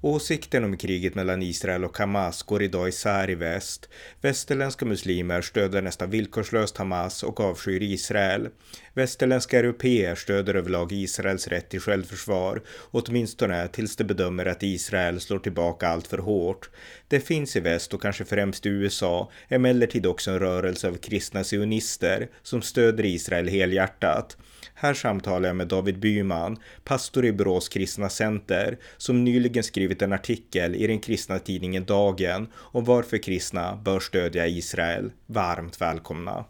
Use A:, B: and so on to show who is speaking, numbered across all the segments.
A: Åsikten om kriget mellan Israel och Hamas går idag isär i väst. Västerländska muslimer stöder nästan villkorslöst Hamas och avskyr Israel. Västerländska europeer stöder överlag Israels rätt till självförsvar, åtminstone tills de bedömer att Israel slår tillbaka allt för hårt. Det finns i väst och kanske främst i USA emellertid också en rörelse av kristna sionister som stöder Israel helhjärtat. Här samtalar jag med David Byman, pastor i Borås kristna center, som nyligen skrivit en artikel i den kristna tidningen Dagen om varför kristna bör stödja Israel. Varmt välkomna!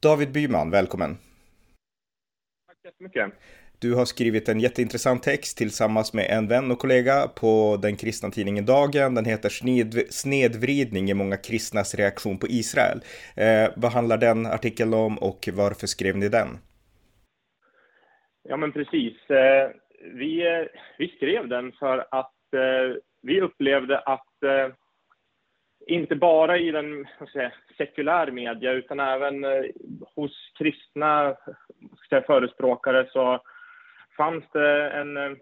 A: David Byman, välkommen!
B: Tack så mycket!
A: Du har skrivit en jätteintressant text tillsammans med en vän och kollega på den kristna tidningen Dagen. Den heter Snedvridning i många kristnas reaktion på Israel. Eh, vad handlar den artikeln om och varför skrev ni den?
B: Ja, men precis. Eh, vi, eh, vi skrev den för att eh, vi upplevde att eh, inte bara i den säga, sekulär media utan även eh, hos kristna säga, förespråkare så fanns det en, eh,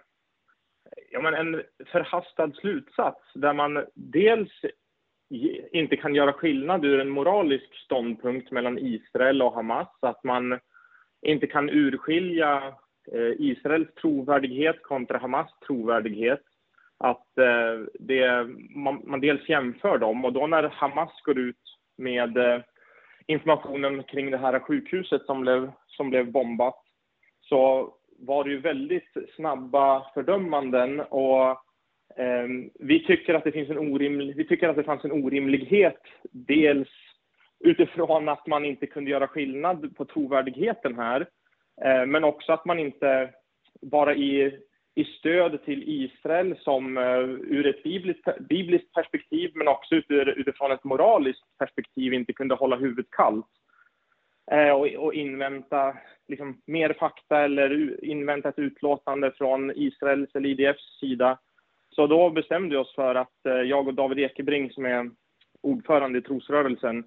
B: ja, men en förhastad slutsats där man dels inte kan göra skillnad ur en moralisk ståndpunkt mellan Israel och Hamas, att man inte kan urskilja eh, Israels trovärdighet kontra Hamas trovärdighet. Att eh, det, man, man dels jämför dem och då när Hamas går ut med informationen kring det här sjukhuset som blev, som blev bombat så var det ju väldigt snabba fördömanden och eh, vi tycker att det finns en orimlig, vi tycker att det fanns en orimlighet dels utifrån att man inte kunde göra skillnad på trovärdigheten här, eh, men också att man inte bara i, i stöd till Israel som eh, ur ett bibliskt, bibliskt perspektiv, men också utifrån ett moraliskt perspektiv inte kunde hålla huvudet kallt. Eh, och, och invänta liksom, mer fakta eller invänta ett utlåtande från Israels eller IDFs sida. Så då bestämde vi oss för att eh, jag och David Ekebring som är ordförande i trosrörelsen,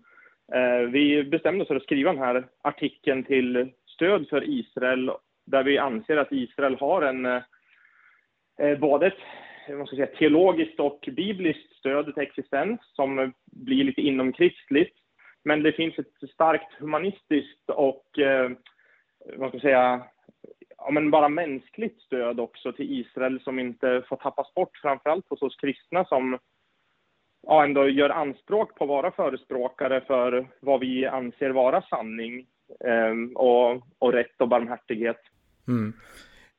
B: eh, vi bestämde oss för att skriva den här artikeln till stöd för Israel där vi anser att Israel har en eh, eh både ett man ska säga, teologiskt och bibliskt stöd till existens som blir lite inomkristligt. Men det finns ett starkt humanistiskt och vad ska jag säga, ja, men bara mänskligt stöd också till Israel som inte får tappas bort, framförallt hos oss kristna som ja, ändå gör anspråk på att vara förespråkare för vad vi anser vara sanning eh, och, och rätt och barmhärtighet. Mm.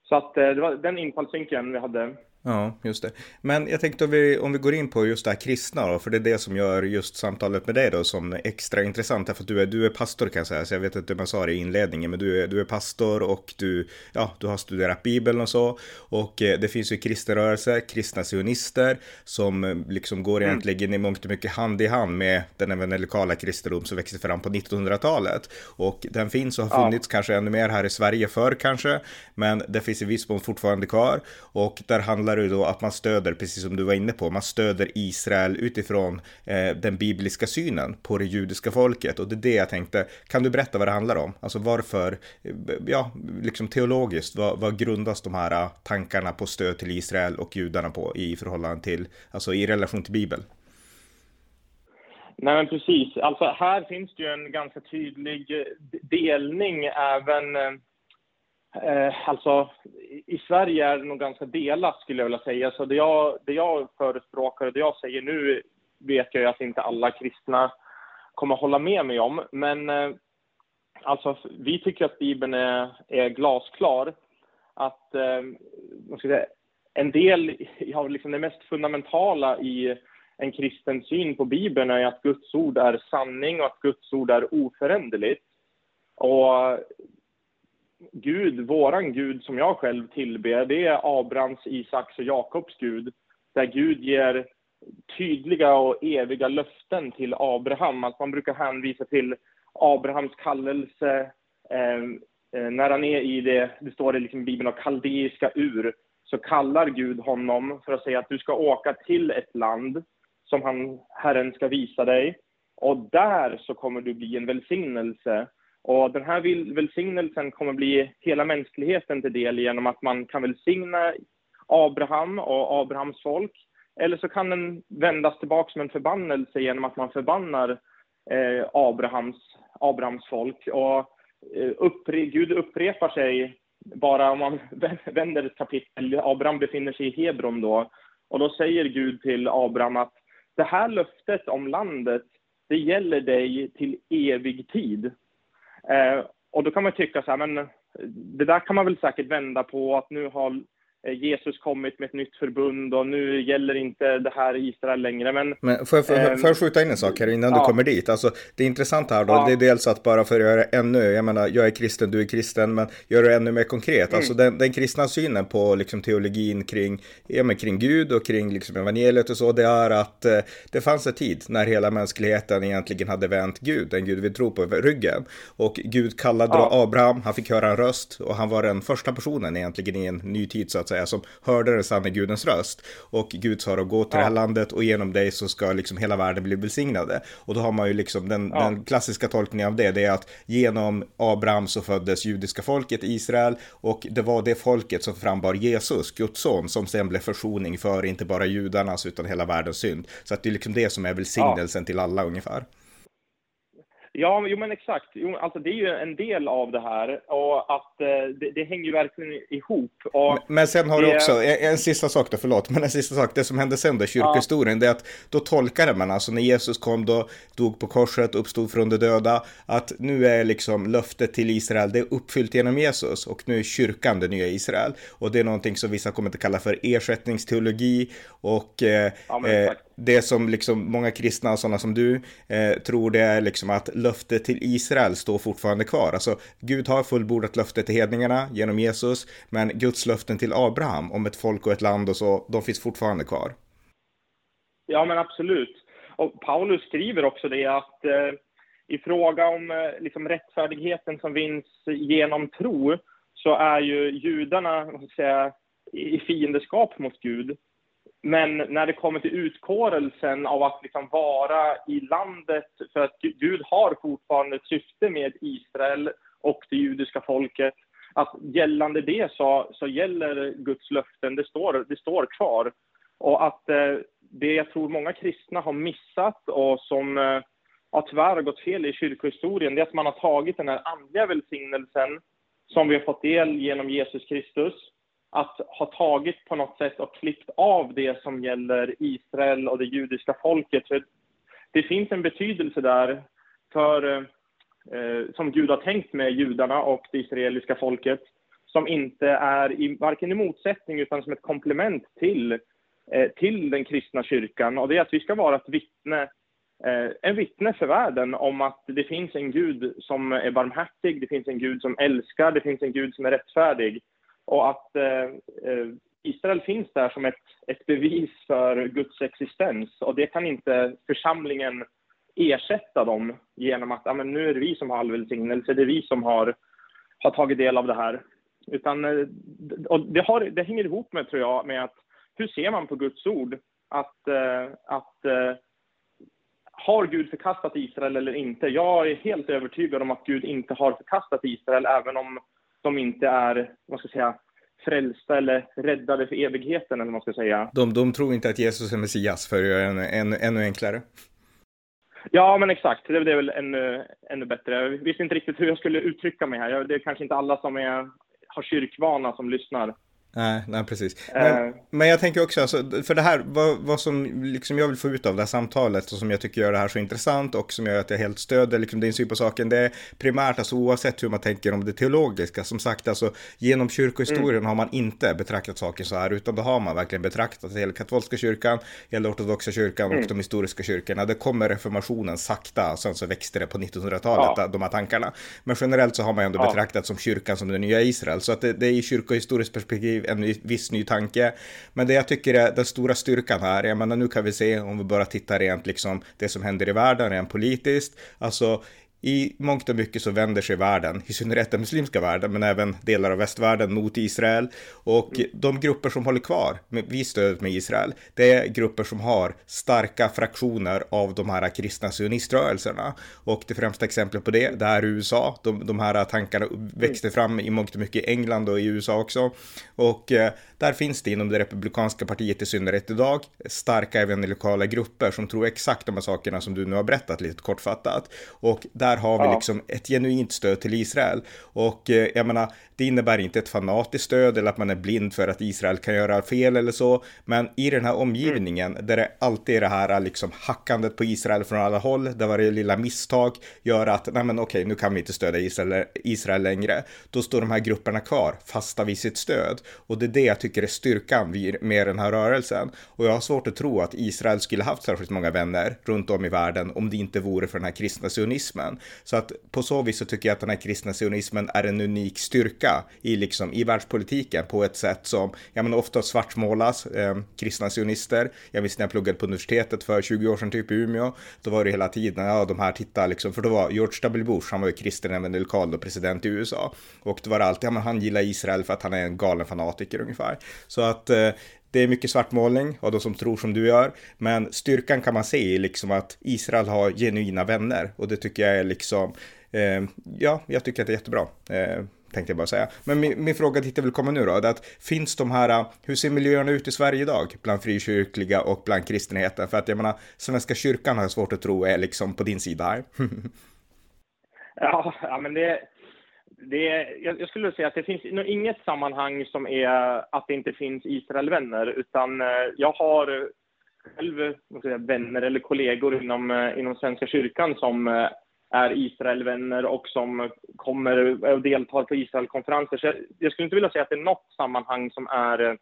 B: Så att eh, det var den infallsvinkeln vi hade.
A: Ja, just det. Men jag tänkte om vi, om vi går in på just det här kristna då, för det är det som gör just samtalet med dig då som extra intressant, därför att du är, du är pastor kan jag säga, så jag vet inte om jag sa det i inledningen, men du är, du är pastor och du, ja, du har studerat Bibeln och så, och eh, det finns ju kristna rörelser, kristna sionister, som eh, liksom går mm. egentligen i mångt och mycket hand i hand med den evangelikala kristendom som växte fram på 1900-talet. Och den finns och har funnits ja. kanske ännu mer här i Sverige förr kanske, men det finns i viss mån fortfarande kvar, och där handlar det då att man stöder, precis som du var inne på, man stöder Israel utifrån eh, den bibliska synen på det judiska folket. Och det är det jag tänkte, kan du berätta vad det handlar om? Alltså varför, eh, ja, liksom teologiskt, vad, vad grundas de här eh, tankarna på stöd till Israel och judarna på i förhållande till, alltså i relation till Bibeln?
B: Nej, men precis. Alltså här finns det ju en ganska tydlig eh, delning även Eh, alltså, i Sverige är det nog ganska delat skulle jag vilja säga. Så det jag, det jag förespråkar och det jag säger nu vet jag ju att inte alla kristna kommer hålla med mig om. Men eh, alltså, vi tycker att Bibeln är, är glasklar. Att eh, säga, en del av liksom det mest fundamentala i en kristen syn på Bibeln är att Guds ord är sanning och att Guds ord är oföränderligt. Och Gud, våran Gud som jag själv tillber, det är Abrahams, Isaks och Jakobs Gud. Där Gud ger tydliga och eviga löften till Abraham. Att man brukar hänvisa till Abrahams kallelse eh, eh när han är i det, det står det liksom i Bibeln, kaldeiska ur, så kallar Gud honom för att säga att du ska åka till ett land som han, Herren ska visa dig. Och där så kommer du bli en välsignelse. Och den här välsignelsen kommer bli hela mänskligheten till del genom att man kan välsigna Abraham och Abrahams folk. Eller så kan den vändas tillbaka som en förbannelse genom att man förbannar eh, Abrahams, Abrahams folk. Och eh, uppre, Gud upprepar sig bara om man vänder ett kapitel. Abraham befinner sig i Hebron då. Och då säger Gud till Abraham att det här löftet om landet, det gäller dig till evig tid. Eh, och då kan man tycka så här, men det där kan man väl säkert vända på att nu har Jesus kommit med ett nytt förbund och nu gäller inte det här i Israel längre. Men,
A: men får, jag, får, ähm, får jag skjuta in en sak här innan ja. du kommer dit? Alltså, det intressanta här då, ja. det är dels att bara för att göra ännu, jag menar, jag är kristen, du är kristen, men gör det ännu mer konkret. Alltså, mm. Alltså den, den kristna synen på liksom, teologin kring, ja, men, kring Gud och kring liksom, evangeliet och så, det är att eh, det fanns en tid när hela mänskligheten egentligen hade vänt Gud, den Gud vi tror på, ryggen. Och Gud kallade ja. Abraham, han fick höra en röst och han var den första personen egentligen i en ny tid så att säga, som hörde den sanna Gudens röst. Och Gud sa då, gå till ja. det här landet och genom dig så ska liksom hela världen bli välsignade. Och då har man ju liksom den, ja. den klassiska tolkningen av det, det är att genom Abraham så föddes judiska folket Israel och det var det folket som frambar Jesus, Guds son, som sen blev försoning för inte bara judarnas utan hela världens synd. Så att det är liksom det som är välsignelsen ja. till alla ungefär.
B: Ja, jo men exakt. Jo, alltså det är ju en del av det här och att eh, det, det, hänger ju verkligen ihop. Och
A: men sen har det... du också, en, en, sista sak då, förlåt, men en sista sak, det som hände sen då, kyrkohistorien, ja. det är att då tolkade man, alltså när Jesus kom då, dog på korset, uppstod från de döda, att nu är liksom löftet till Israel, det är uppfyllt genom Jesus och nu är kyrkan det nya Israel. Och det är någonting som vissa kommer att kalla för ersättningsteologi och eh, ja, eh, det som liksom många kristna och sådana som du eh, tror det är liksom att löftet till Israel står fortfarande kvar. Alltså Gud har fullbordat löftet till hedningarna genom Jesus, men Guds löften till Abraham om ett folk och ett land och så, de finns fortfarande kvar.
B: Ja, men absolut. Och Paulus skriver också det att eh, i fråga om eh, liksom rättfärdigheten som vinns genom tro så är ju judarna, vad ska säga, i fiendeskap mot Gud men när det kommer till utkårelsen av att liksom vara i landet, för att Gud har fortfarande ett syfte med Israel och det judiska folket, att gällande det så, så gäller Guds löften, det står, det står kvar. Och att eh, det jag tror många kristna har missat och som eh, har tyvärr gått fel i kyrkohistorien, det är att man har tagit den här andliga välsignelsen som vi har fått del genom Jesus Kristus att ha tagit på något sätt och klippt av det som gäller Israel och det judiska folket. För det finns en betydelse där för, eh, som Gud har tänkt med judarna och det israeliska folket som inte är i, varken i motsättning utan som ett komplement till, eh, till den kristna kyrkan. Och det är att vi ska vara ett vittne, eh, en vittne för världen om att det finns en Gud som är barmhärtig, det finns en Gud som älskar, det finns en Gud som är rättfärdig. Och att eh, eh, Israel finns där som ett, ett bevis för Guds existens. Och det kan inte församlingen ersätta dem genom att men nu är det vi som har all välsignelse, det är vi som har, har tagit del av det här. Utan, eh, och det, har, det hänger ihop med, tror jag, med att hur ser man på Guds ord? Att, eh, att har Gud förkastat Israel eller inte? Jag är helt övertygad om att Gud inte har förkastat Israel, även om de inte är, vad ska jag säga, frälsta eller räddade för evigheten, eller vad man ska säga.
A: De, de tror inte att Jesus är Messias, för att göra det ännu, ännu enklare.
B: Ja, men exakt. Det, det är väl ännu, ännu bättre. Jag visste inte riktigt hur jag skulle uttrycka mig här. Det är kanske inte alla som är, har kyrkvana som lyssnar.
A: Nej, nej precis. Men, uh, men jag tänker också, alltså, för det här, vad, vad som liksom jag vill få ut av det här samtalet och som jag tycker gör det här så intressant och som gör att jag helt stöder liksom, din syn på saken, det är primärt, alltså oavsett hur man tänker om det teologiska, som sagt, alltså genom kyrkohistorien mm. har man inte betraktat saker så här, utan då har man verkligen betraktat hela katolska kyrkan, hela ortodoxa kyrkan mm. och de historiska kyrkorna. Det kommer reformationen sakta, sen så växte det på 1900-talet, ja. de här tankarna. Men generellt så har man ändå ja. betraktat som kyrkan som det nya Israel, så att det, det är i kyrkohistoriskt perspektiv en viss ny tanke. Men det jag tycker är den stora styrkan här, jag menar nu kan vi se om vi bara tittar rent liksom det som händer i världen rent politiskt, alltså i mångt och mycket så vänder sig världen, i synnerhet den muslimska världen, men även delar av västvärlden mot Israel. Och mm. de grupper som håller kvar med, vid stödet med Israel, det är grupper som har starka fraktioner av de här kristna sioniströrelserna. Och det främsta exemplet på det, det är USA. De, de här tankarna växte fram i mångt och mycket i England och i USA också. Och eh, där finns det inom det republikanska partiet i synnerhet idag starka evangelikala grupper som tror exakt de här sakerna som du nu har berättat lite kortfattat. Och där har vi ja. liksom ett genuint stöd till Israel. Och eh, jag menar, det innebär inte ett fanatiskt stöd eller att man är blind för att Israel kan göra fel eller så. Men i den här omgivningen mm. där det alltid är det här liksom hackandet på Israel från alla håll, där varje lilla misstag gör att nej men okej, nu kan vi inte stödja Israel, Israel längre. Då står de här grupperna kvar, fasta vid sitt stöd. Och det är det jag tycker tycker är styrkan med den här rörelsen. Och jag har svårt att tro att Israel skulle haft särskilt många vänner runt om i världen om det inte vore för den här kristna sionismen. Så att på så vis så tycker jag att den här kristna sionismen är en unik styrka i, liksom, i världspolitiken på ett sätt som, ja men ofta svartmålas, eh, kristna sionister. Jag minns när jag pluggade på universitetet för 20 år sedan typ i Umeå, då var det hela tiden, ja de här tittar liksom, för då var George W. Bush, han var ju kristen evangelikal då, president i USA. Och då var det alltid, ja men han gillar Israel för att han är en galen fanatiker ungefär. Så att eh, det är mycket svartmålning av de som tror som du gör, men styrkan kan man se i liksom att Israel har genuina vänner och det tycker jag är liksom, eh, ja, jag tycker att det är jättebra. Eh, tänkte jag bara säga. Men min, min fråga dit jag vill komma nu då, är att finns de här, eh, hur ser miljöerna ut i Sverige idag bland frikyrkliga och bland kristenheten? För att jag menar, Svenska kyrkan har jag svårt att tro är liksom på din sida här.
B: ja, ja, men det, det, jag, skulle säga att det finns inget sammanhang som är att det inte finns Israelvänner, utan eh, jag har eh, själv säga, vänner eller kollegor inom, eh, inom Svenska kyrkan som är Israelvänner och som kommer och deltar på Israelkonferenser. Så jag, jag skulle inte vilja säga att det är något sammanhang som är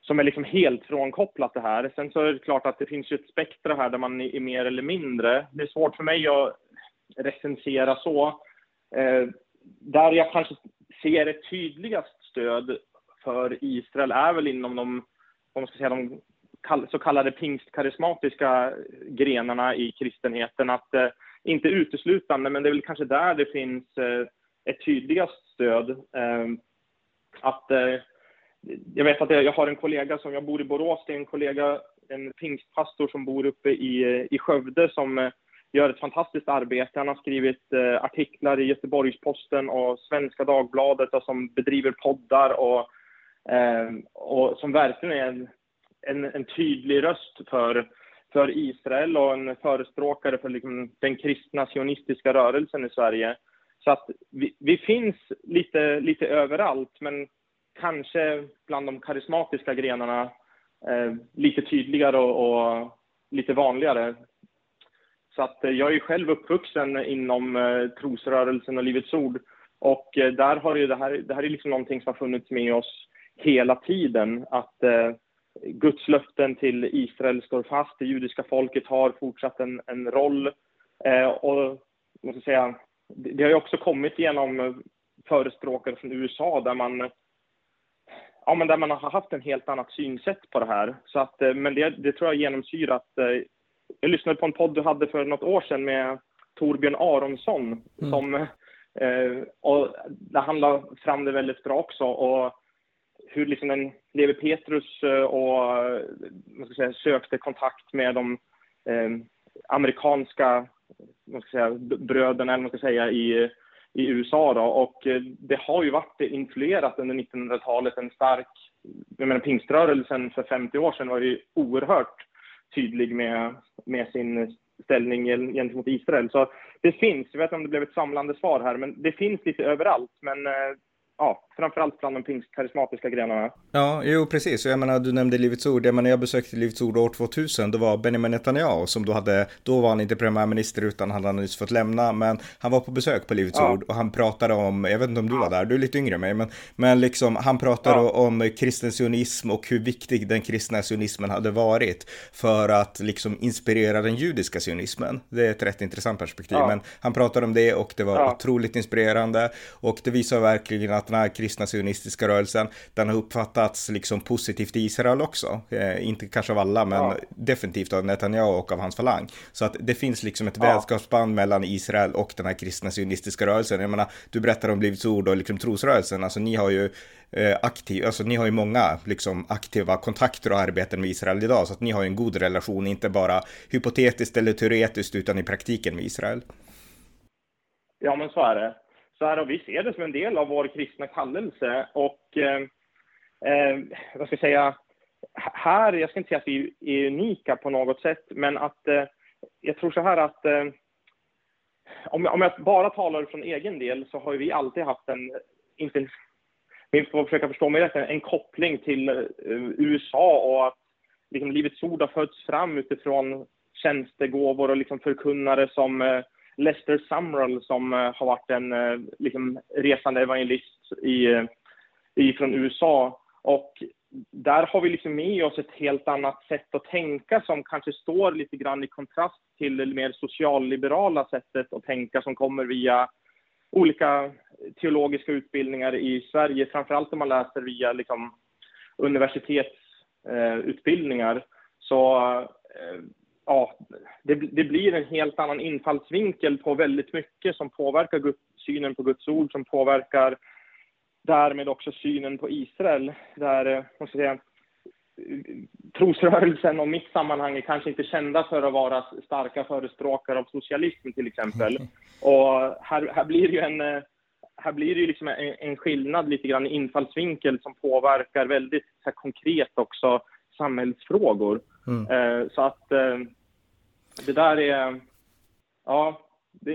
B: som är liksom helt frånkopplat det här. Sen så är det klart att det finns ju ett spektra här där man är mer eller mindre. Det är svårt för mig att recensera så. Där jag kanske ser ett tydligast stöd för Israel är väl inom de, om man ska säga, de så kallade pingstkarismatiska grenarna i kristenheten. Att, eh, inte uteslutande, men det är väl kanske där det finns eh, ett tydligast stöd. Ehm, eh, att, jag vet att jag har en kollega som, jag bor i Borås, det är en kollega, en pingstpastor som bor uppe i, eh, i Skövde som eh, gör ett fantastiskt arbete. Han har skrivit eh, artiklar i Göteborgs-Posten och Svenska Dagbladet och som bedriver poddar och, eh, och som verkligen är en, en, en, tydlig röst för, för Israel och en förespråkare för liksom, den kristna sionistiska rörelsen i Sverige. Så att vi, vi, finns lite, lite överallt, men kanske bland de karismatiska grenarna eh, lite tydligare och, och lite vanligare. Så att eh, jag är själv uppvuxen inom eh, trosrörelsen och Livets Ord. Och eh, där har ju det här, det här är liksom någonting som har funnits med oss hela tiden. Att eh, Guds löften till Israel står fast, det judiska folket har fortsatt en, en roll. Eh, och måste säga, det, det har ju också kommit genom förespråkare från USA där man ja, men där man har haft en helt annat synsätt på det här. Så att, men det, det tror jag genomsyrat jag lyssnade på en podd du hade för något år sedan med Torbjörn Aronsson mm. som eh, och där han la fram det väldigt bra också och hur liksom en Levi Petrus eh, och man ska säga, sökte kontakt med de eh, amerikanska man ska säga, bröderna eller man ska säga i, i USA då. och eh, det har ju varit influerat under 1900-talet en stark, jag menar pingströrelsen för 50 år sedan var ju oerhört tydlig med, med sin ställning gentemot Israel. Så det finns, jag vet inte om det blev ett samlande svar här, men det finns lite överallt. Men eh, ja, framförallt bland de pingstkarismatiska grenarna.
A: Ja, jo precis. Jag menar, du nämnde Livets Ord. Jag menar, jag besökte Livets Ord år 2000. Det var Benjamin Netanyahu som då hade, då var han inte premiärminister utan han hade nyss fått lämna, men han var på besök på Livets ja. Ord och han pratade om, jag vet inte om du var där, du är lite yngre än mig, men, men liksom han pratade ja. om kristen sionism och hur viktig den kristna sionismen hade varit för att liksom inspirera den judiska sionismen. Det är ett rätt intressant perspektiv, ja. men han pratade om det och det var otroligt inspirerande och det visar verkligen att att den här kristna sionistiska rörelsen, den har uppfattats liksom positivt i Israel också. Eh, inte kanske av alla, men ja. definitivt av Netanyahu och av hans falang. Så att det finns liksom ett ja. vänskapsband mellan Israel och den här kristna sionistiska rörelsen. Jag menar, du berättar om Livets Ord och liksom trosrörelsen, alltså ni har ju eh, aktiv, alltså ni har ju många liksom aktiva kontakter och arbeten med Israel idag, så att ni har ju en god relation, inte bara hypotetiskt eller teoretiskt, utan i praktiken med Israel.
B: Ja, men så är det. Så här, vi ser det som en del av vår kristna kallelse. Och eh, eh, vad ska jag säga, här, jag ska inte säga att vi är unika på något sätt, men att eh, jag tror så här att eh, om, om jag bara talar från egen del så har vi alltid haft en, inte en, vi får försöka förstå mig rätt, en koppling till eh, USA och att liksom, Livets Ord har fötts fram utifrån tjänstegåvor och liksom förkunnare som eh, Lester Sumrall som eh, har varit en eh, liksom, resande evangelist i, eh, i, från USA. Och där har vi liksom med oss ett helt annat sätt att tänka som kanske står lite grann i kontrast till det mer socialliberala sättet att tänka som kommer via olika teologiska utbildningar i Sverige, framförallt om man läser via liksom, universitetsutbildningar. Eh, så eh, ja, det, det, blir en helt annan infallsvinkel på väldigt mycket som påverkar Guds, synen på Guds ord, som påverkar därmed också synen på Israel. Där, eh, måste säga, trosrörelsen och mitt sammanhang är kanske inte kända för att vara starka förespråkare av socialism till exempel. Och här, här blir det ju en, eh, här blir det ju liksom en, en skillnad lite grann i infallsvinkel som påverkar väldigt konkret också samhällsfrågor. Mm. Eh, så att eh, det där är, ja,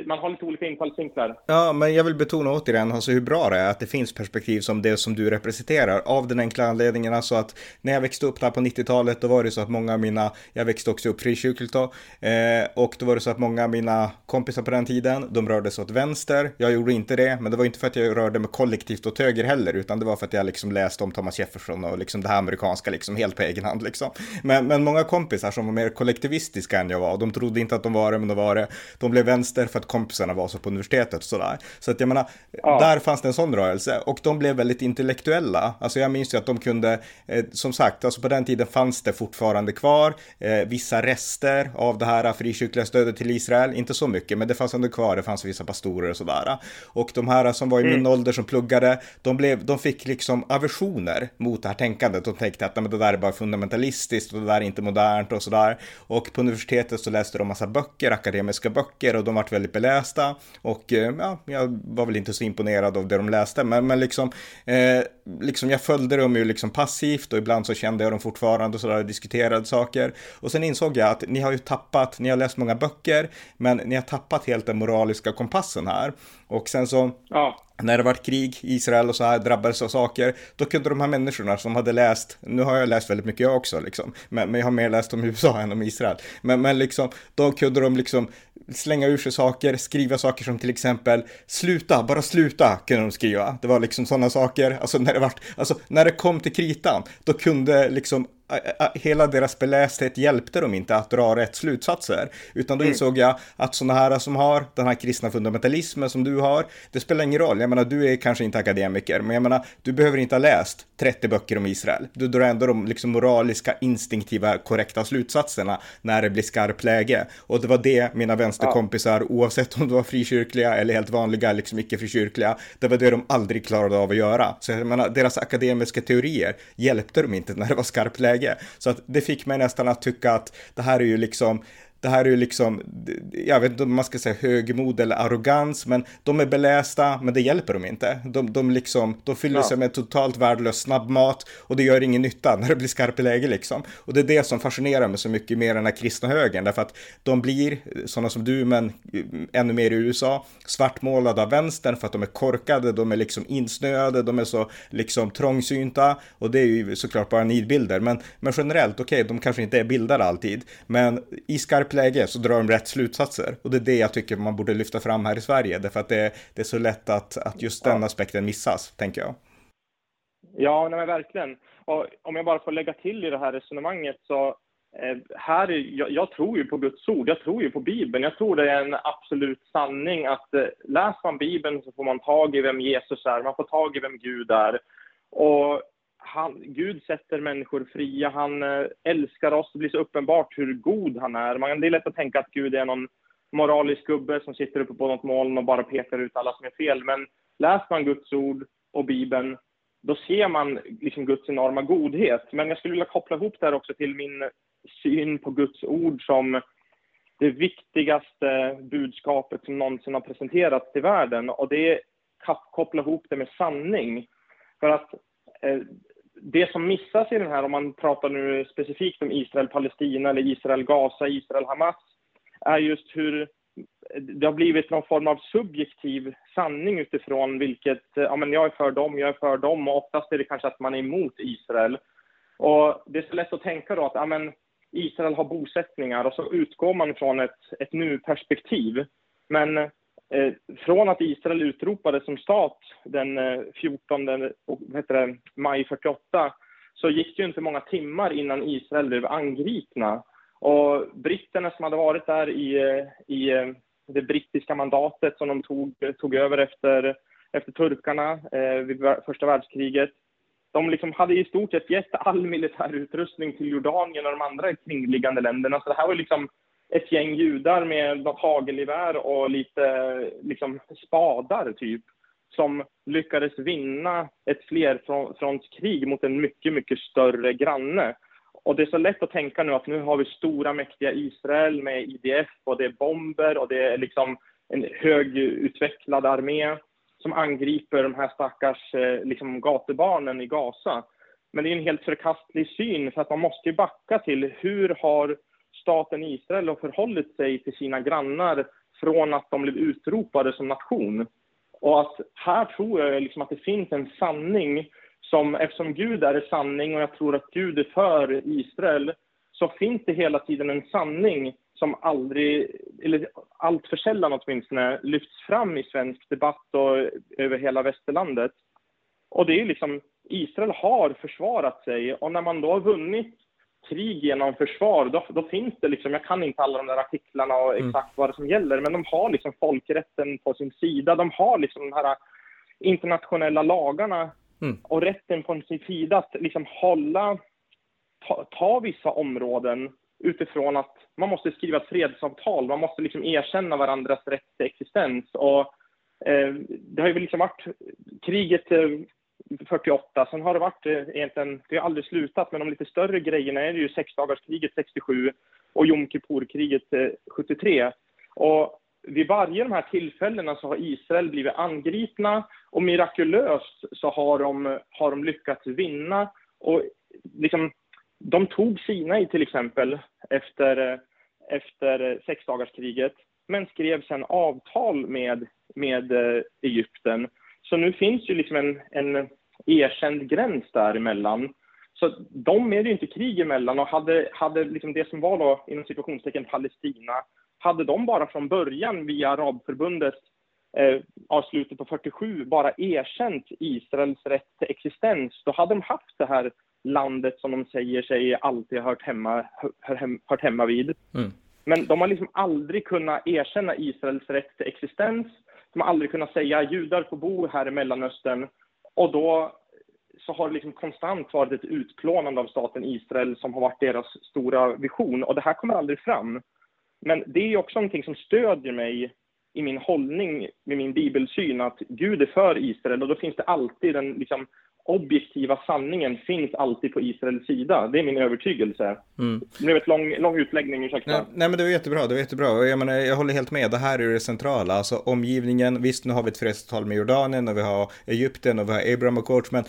B: man har lite olika infallsvinklar.
A: Ja, men jag vill betona återigen alltså hur bra det är att det finns perspektiv som det som du representerar. Av den enkla anledningen alltså att när jag växte upp där på 90-talet då var det så att många av mina, jag växte också upp frikyrkligt då, eh, och då var det så att många av mina kompisar på den tiden, de rörde sig åt vänster. Jag gjorde inte det, men det var inte för att jag rörde mig kollektivt åt höger heller, utan det var för att jag liksom läste om Thomas Jefferson och liksom det här amerikanska liksom helt på egen hand liksom. Men, men många kompisar som var mer kollektivistiska än jag var, de trodde inte att de var det, men de var det. De blev vänster för att kompisarna var så på universitetet och sådär. Så att jag menar, ja. där fanns det en sån rörelse och de blev väldigt intellektuella. Alltså jag minns ju att de kunde, eh, som sagt, alltså på den tiden fanns det fortfarande kvar eh, vissa rester av det här frikyrkliga stödet till Israel. Inte så mycket, men det fanns ändå kvar. Det fanns vissa pastorer och sådär. Och de här som var i min mm. ålder som pluggade, de, blev, de fick liksom aversioner mot det här tänkandet. De tänkte att men det där är bara fundamentalistiskt och det där är inte modernt och sådär. Och på universitetet så läste de massa böcker, akademiska böcker och de vart väldigt belästa och eh, ja, jag var väl inte så imponerad av det de läste, men, men liksom, eh, liksom jag följde dem ju liksom passivt och ibland så kände jag dem fortfarande och sådär diskuterade saker. Och sen insåg jag att ni har ju tappat, ni har läst många böcker, men ni har tappat helt den moraliska kompassen här. Och sen så, ja. när det var krig i Israel och så här drabbades av saker, då kunde de här människorna som hade läst, nu har jag läst väldigt mycket jag också liksom, men, men jag har mer läst om USA än om Israel, men, men liksom, då kunde de liksom slänga ur sig saker, skriva saker som till exempel sluta, bara sluta kunde de skriva. Det var liksom sådana saker, alltså när det var, alltså när det kom till kritan, då kunde liksom hela deras belästhet hjälpte dem inte att dra rätt slutsatser. Utan då mm. insåg jag att sådana här som har den här kristna fundamentalismen som du har, det spelar ingen roll. Jag menar, du är kanske inte akademiker, men jag menar, du behöver inte ha läst 30 böcker om Israel. Du drar ändå de liksom moraliska, instinktiva, korrekta slutsatserna när det blir skarpt läge. Och det var det mina vänsterkompisar, oavsett om de var frikyrkliga eller helt vanliga, liksom icke-frikyrkliga, det var det de aldrig klarade av att göra. Så jag menar, deras akademiska teorier hjälpte dem inte när det var skarpt läge läge. Så att det fick mig nästan att tycka att det här är ju liksom det här är ju liksom, jag vet inte om man ska säga högmod eller arrogans, men de är belästa, men det hjälper dem inte. De, de, liksom, de fyller ja. sig med totalt värdelös snabbmat och det gör ingen nytta när det blir skarpt läge liksom. Och det är det som fascinerar mig så mycket mer än den kristna högern, därför att de blir, sådana som du, men ännu mer i USA, svartmålade av vänstern för att de är korkade, de är liksom insnöade, de är så liksom trångsynta och det är ju såklart bara nidbilder, men, men generellt, okej, okay, de kanske inte är bildade alltid, men i skarp skarpt läge så drar de rätt slutsatser. Och det är det jag tycker man borde lyfta fram här i Sverige, därför att det, det är så lätt att, att just den aspekten missas, tänker jag.
B: Ja, nej, men verkligen. Och om jag bara får lägga till i det här resonemanget så eh, här, jag, jag, tror ju på Guds ord, jag tror ju på Bibeln. Jag tror det är en absolut sanning att eh, läser man Bibeln så får man tag i vem Jesus är, man får tag i vem Gud är. Och han, Gud sätter människor fria, han eh, älskar oss, det blir så uppenbart hur god han är. Man, det är lätt att tänka att Gud är någon moralisk gubbe som sitter uppe på något moln och bara pekar ut alla som är fel. Men läser man Guds ord och Bibeln, då ser man liksom Guds enorma godhet. Men jag skulle vilja koppla ihop det här också till min syn på Guds ord som det viktigaste budskapet som någonsin har presenterats till världen. Och det är koppla ihop det med sanning. För att eh, det som missas i den här, om man pratar nu specifikt om Israel-Palestina eller Israel-Gaza, Israel-Hamas, är just hur det har blivit någon form av subjektiv sanning utifrån vilket, ja men jag är för dem, jag är för dem och oftast är det kanske att man är emot Israel. Och det är så lätt att tänka då att, ja men Israel har bosättningar och så utgår man från ett, ett nu-perspektiv. Men Eh, från att Israel utropades som stat den eh, 14 heter det, maj 48 så gick det ju inte många timmar innan Israel blev angripna. Och britterna som hade varit där i, eh, i det brittiska mandatet som de tog, tog över efter, efter turkarna eh, vid första världskriget, de liksom hade i stort sett gett all militär utrustning till Jordanien och de andra kringliggande länderna. Så det här var liksom ett gäng judar med något hagelgevär och lite liksom, spadar, typ, som lyckades vinna ett flerfrontskrig mot en mycket, mycket större granne. Och det är så lätt att tänka nu att nu har vi stora mäktiga Israel med IDF och det är bomber och det är liksom en högutvecklad armé som angriper de här stackars eh, liksom, gatubarnen i Gaza. Men det är en helt förkastlig syn, för att man måste ju backa till hur har staten Israel förhållit sig till sina grannar från att de blev utropade som nation. Och att här tror jag liksom att det finns en sanning som, eftersom Gud är sanning och jag tror att Gud är för Israel, så finns det hela tiden en sanning som aldrig, eller allt för sällan åtminstone, lyfts fram i svensk debatt och över hela västerlandet. Och det är liksom, Israel har försvarat sig och när man då har vunnit krig genom försvar, då, då, finns det liksom, jag kan inte alla de där artiklarna och mm. exakt mm. vad det som gäller, men de har liksom folkrätten på sin sida. De har liksom de här internationella lagarna mm. och rätten på sin sida att liksom hålla, ta, ta vissa områden utifrån att man måste skriva ett fredsavtal, man måste liksom erkänna varandras rätt till existens. Och, eh, det har ju liksom varit kriget eh, 48, sen har det varit eh, egentligen, det har aldrig slutat, men de lite större grejerna är det ju sexdagarskriget 67 och Jom Kippur-kriget eh, 73. Och vid varje de här tillfällena så har Israel blivit angripna och mirakulöst så har de, har de lyckats vinna. Och liksom, de tog Sinai till exempel efter, eh, efter sexdagarskriget men skrev sen avtal med, med Egypten. Så nu finns ju liksom en, en erkänd gräns däremellan. Så de är det ju inte krig emellan och hade, hade liksom det som var då inom situationstecken Palestina, hade de bara från början via Arabförbundet eh, avslutet på 47 bara erkänt Israels rätt till existens, då hade de haft det här landet som de säger sig alltid ha hört hemma, hör, hört hemma vid. Mm. Men de har liksom aldrig kunnat erkänna Israels rätt till existens. De har aldrig kunnat säga judar får bo här i Mellanöstern. Och då så har det liksom konstant varit ett utplånande av staten Israel som har varit deras stora vision. Och det här kommer aldrig fram. Men det är också någonting som stödjer mig i min hållning med min bibelsyn att Gud är för Israel och då finns det alltid en liksom, objektiva sanningen finns alltid på Israels sida. Det är min övertygelse. Mm. Det blev ett lång, lång utläggning, ursäkta.
A: Nej, nej, men det var jättebra, det var jättebra. Jag, menar, jag håller helt med, det här är det centrala. Alltså omgivningen, visst nu har vi ett fredsavtal med Jordanien och vi har Egypten och vi har Abraham och Coach, men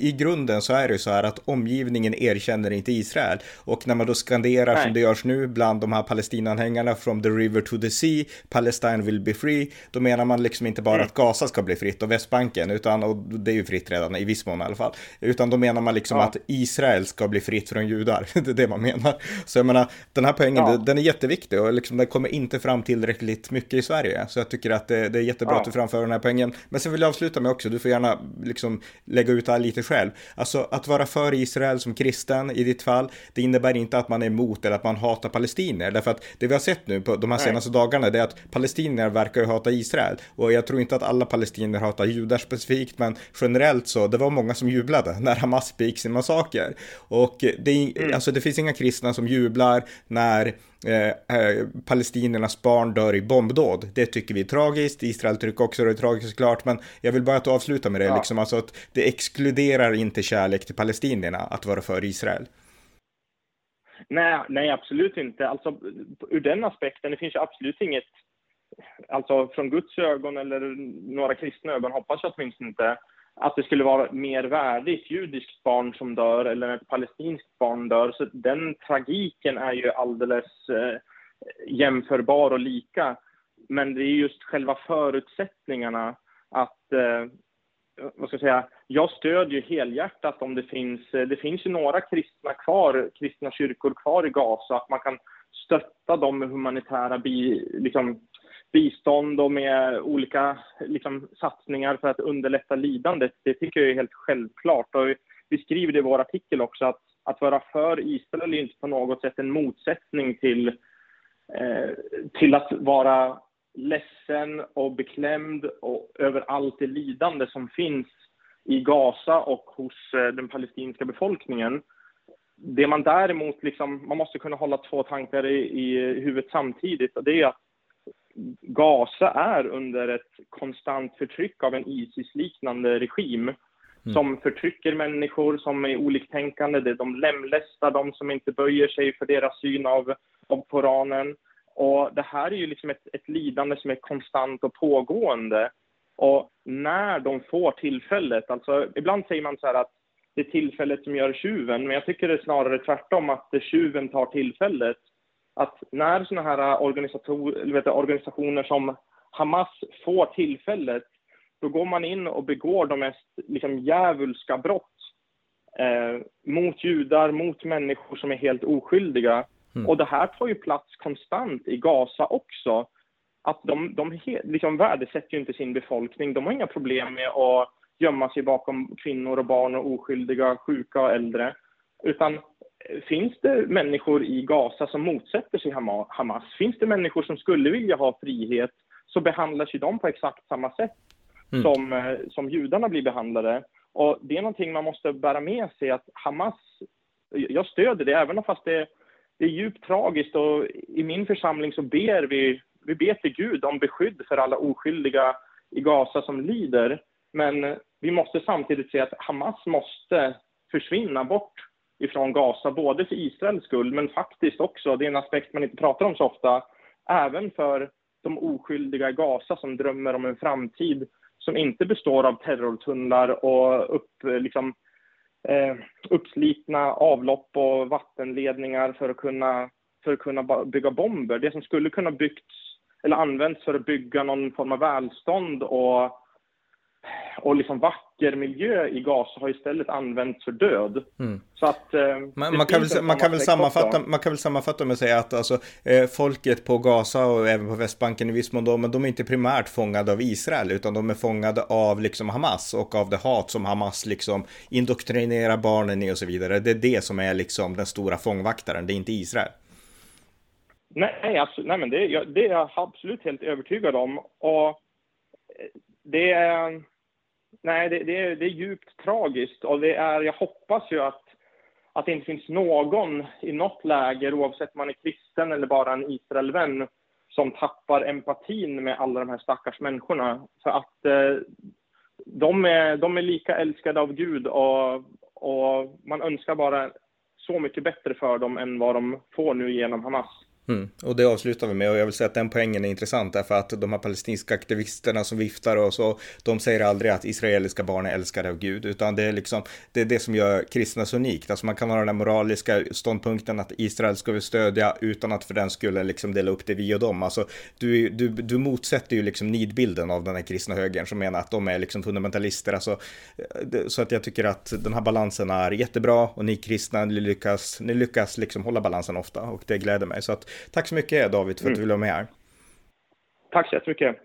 A: i grunden så är det ju så här att omgivningen erkänner inte Israel. Och när man då skanderar nej. som det görs nu bland de här Palestinanhängarna from the river to the sea, Palestine will be free, då menar man liksom inte bara mm. att Gaza ska bli fritt och Västbanken, utan och det är ju fritt redan i viss mån i alla fall. Utan då menar man liksom ja. att Israel ska bli fritt från judar. det är det man menar. Så jag menar, den här poängen, ja. den är jätteviktig och liksom, den kommer inte fram tillräckligt mycket i Sverige. Så jag tycker att det, det är jättebra ja. att du framför den här poängen. Men sen vill jag avsluta med också, du får gärna liksom lägga ut det här lite själv. Alltså att vara för Israel som kristen i ditt fall, det innebär inte att man är emot eller att man hatar palestinier. Därför att det vi har sett nu på de här senaste Nej. dagarna, det är att palestinier verkar ju hata Israel. Och jag tror inte att alla palestinier hatar judar specifikt, men generellt så, det var många som jublade när Hamas begick sin massaker. Och det, mm. alltså, det finns inga kristna som jublar när Eh, eh, palestiniernas barn dör i bombdåd. Det tycker vi är tragiskt. Israel tycker också det är tragiskt såklart, men jag vill bara att avsluta med det, ja. liksom, alltså att det exkluderar inte kärlek till palestinierna att vara för Israel.
B: Nej, nej, absolut inte. Alltså, ur den aspekten, det finns ju absolut inget, alltså från Guds ögon eller några kristna ögon hoppas jag åtminstone inte, att det skulle vara mer värdigt judiskt barn som dör eller ett palestinskt barn dör. Så den tragiken är ju alldeles eh, jämförbar och lika. Men det är just själva förutsättningarna att, eh, vad ska jag säga, jag stödjer helhjärtat om det finns, eh, det finns ju några kristna kvar, kristna kyrkor kvar i Gaza, att man kan stötta dem med humanitära bi, liksom, bistånd och med olika liksom, satsningar för att underlätta lidandet, det tycker jag är helt självklart. Och vi skriver i vår artikel också att, att vara för Israel är inte på något sätt en motsättning till, eh, till att vara ledsen och beklämd och över allt det lidande som finns i Gaza och hos eh, den palestinska befolkningen. Det man däremot, liksom, man måste kunna hålla två tankar i, i huvudet samtidigt och det är att Gaza är under ett konstant förtryck av en Isis-liknande regim mm. som förtrycker människor som är oliktänkande. De lemlästar de som inte böjer sig för deras syn av, av Koranen. Och det här är ju liksom ett, ett lidande som är konstant och pågående. Och när de får tillfället, alltså ibland säger man så här att det är tillfället som gör tjuven, men jag tycker det är snarare tvärtom, att tjuven tar tillfället att när sådana här organisationer som Hamas får tillfället, då går man in och begår de mest liksom, djävulska brott eh, mot judar, mot människor som är helt oskyldiga. Mm. Och det här tar ju plats konstant i Gaza också. Att de, de liksom värdesätter ju inte sin befolkning. De har inga problem med att gömma sig bakom kvinnor och barn och oskyldiga, sjuka och äldre. Utan finns det människor i Gaza som motsätter sig Hamas? Finns det människor som skulle vilja ha frihet så behandlas ju de på exakt samma sätt mm. som, eh, som judarna blir behandlade. Och det är någonting man måste bära med sig att Hamas, jag stöder det även fast det, det är djupt tragiskt och i min församling så ber vi, vi ber till Gud om beskydd för alla oskyldiga i Gaza som lider. Men vi måste samtidigt se att Hamas måste försvinna bort ifrån Gaza, både för Israels skull, men faktiskt också, det är en aspekt man inte pratar om så ofta, även för de oskyldiga i Gaza som drömmer om en framtid som inte består av terrortunnlar och upp, liksom, eh, uppslitna avlopp och vattenledningar för att, kunna, för att kunna bygga bomber. Det som skulle kunna byggts eller använts för att bygga någon form av välstånd och och liksom vacker miljö i Gaza har istället använts för död. Mm. Så att, eh,
A: man, man, kan väl, man, kan väl sammanfatta, man kan väl sammanfatta med att säga att alltså, eh, folket på Gaza och även på Västbanken i viss mån, men de är inte primärt fångade av Israel, utan de är fångade av liksom Hamas och av det hat som Hamas liksom indoktrinerar barnen i och så vidare. Det är det som är liksom den stora fångvaktaren, det är inte Israel.
B: Nej, alltså, nej men det, det är jag absolut helt övertygad om. Och eh, det är, nej, det, det, är, det är djupt tragiskt och det är, jag hoppas ju att, att det inte finns någon i något läger, oavsett om man är kristen eller bara en Israelvän, som tappar empatin med alla de här stackars människorna. För att eh, de, är, de är lika älskade av Gud och, och man önskar bara så mycket bättre för dem än vad de får nu genom Hamas.
A: Mm. Och det avslutar vi med och jag vill säga att den poängen är intressant därför att de här palestinska aktivisterna som viftar och så, de säger aldrig att israeliska barn är älskade av Gud, utan det är liksom, det är det som gör kristna så unikt. Alltså man kan ha den här moraliska ståndpunkten att Israel ska vi stödja utan att för den skulle liksom dela upp det vi och dem. Alltså du, du, du motsätter ju liksom nidbilden av den här kristna högern som menar att de är liksom fundamentalister. Alltså, så att jag tycker att den här balansen är jättebra och ni kristna, ni lyckas, ni lyckas liksom hålla balansen ofta och det gläder mig. Så att tack så mycket David för att mm. du ville vara med här.
B: Tack så jättemycket.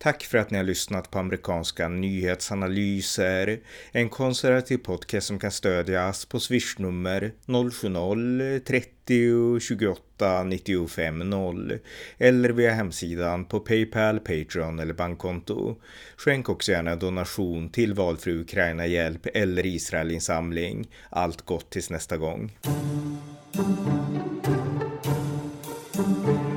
A: Tack för att ni har lyssnat på amerikanska nyhetsanalyser. En konservativ podcast som kan stödjas på swishnummer 070-30 28 95 0 eller via hemsidan på Paypal, Patreon eller bankkonto. Skänk också gärna donation till valfri Ukraina-hjälp eller Israelinsamling. Allt gott tills nästa gång. Thank you.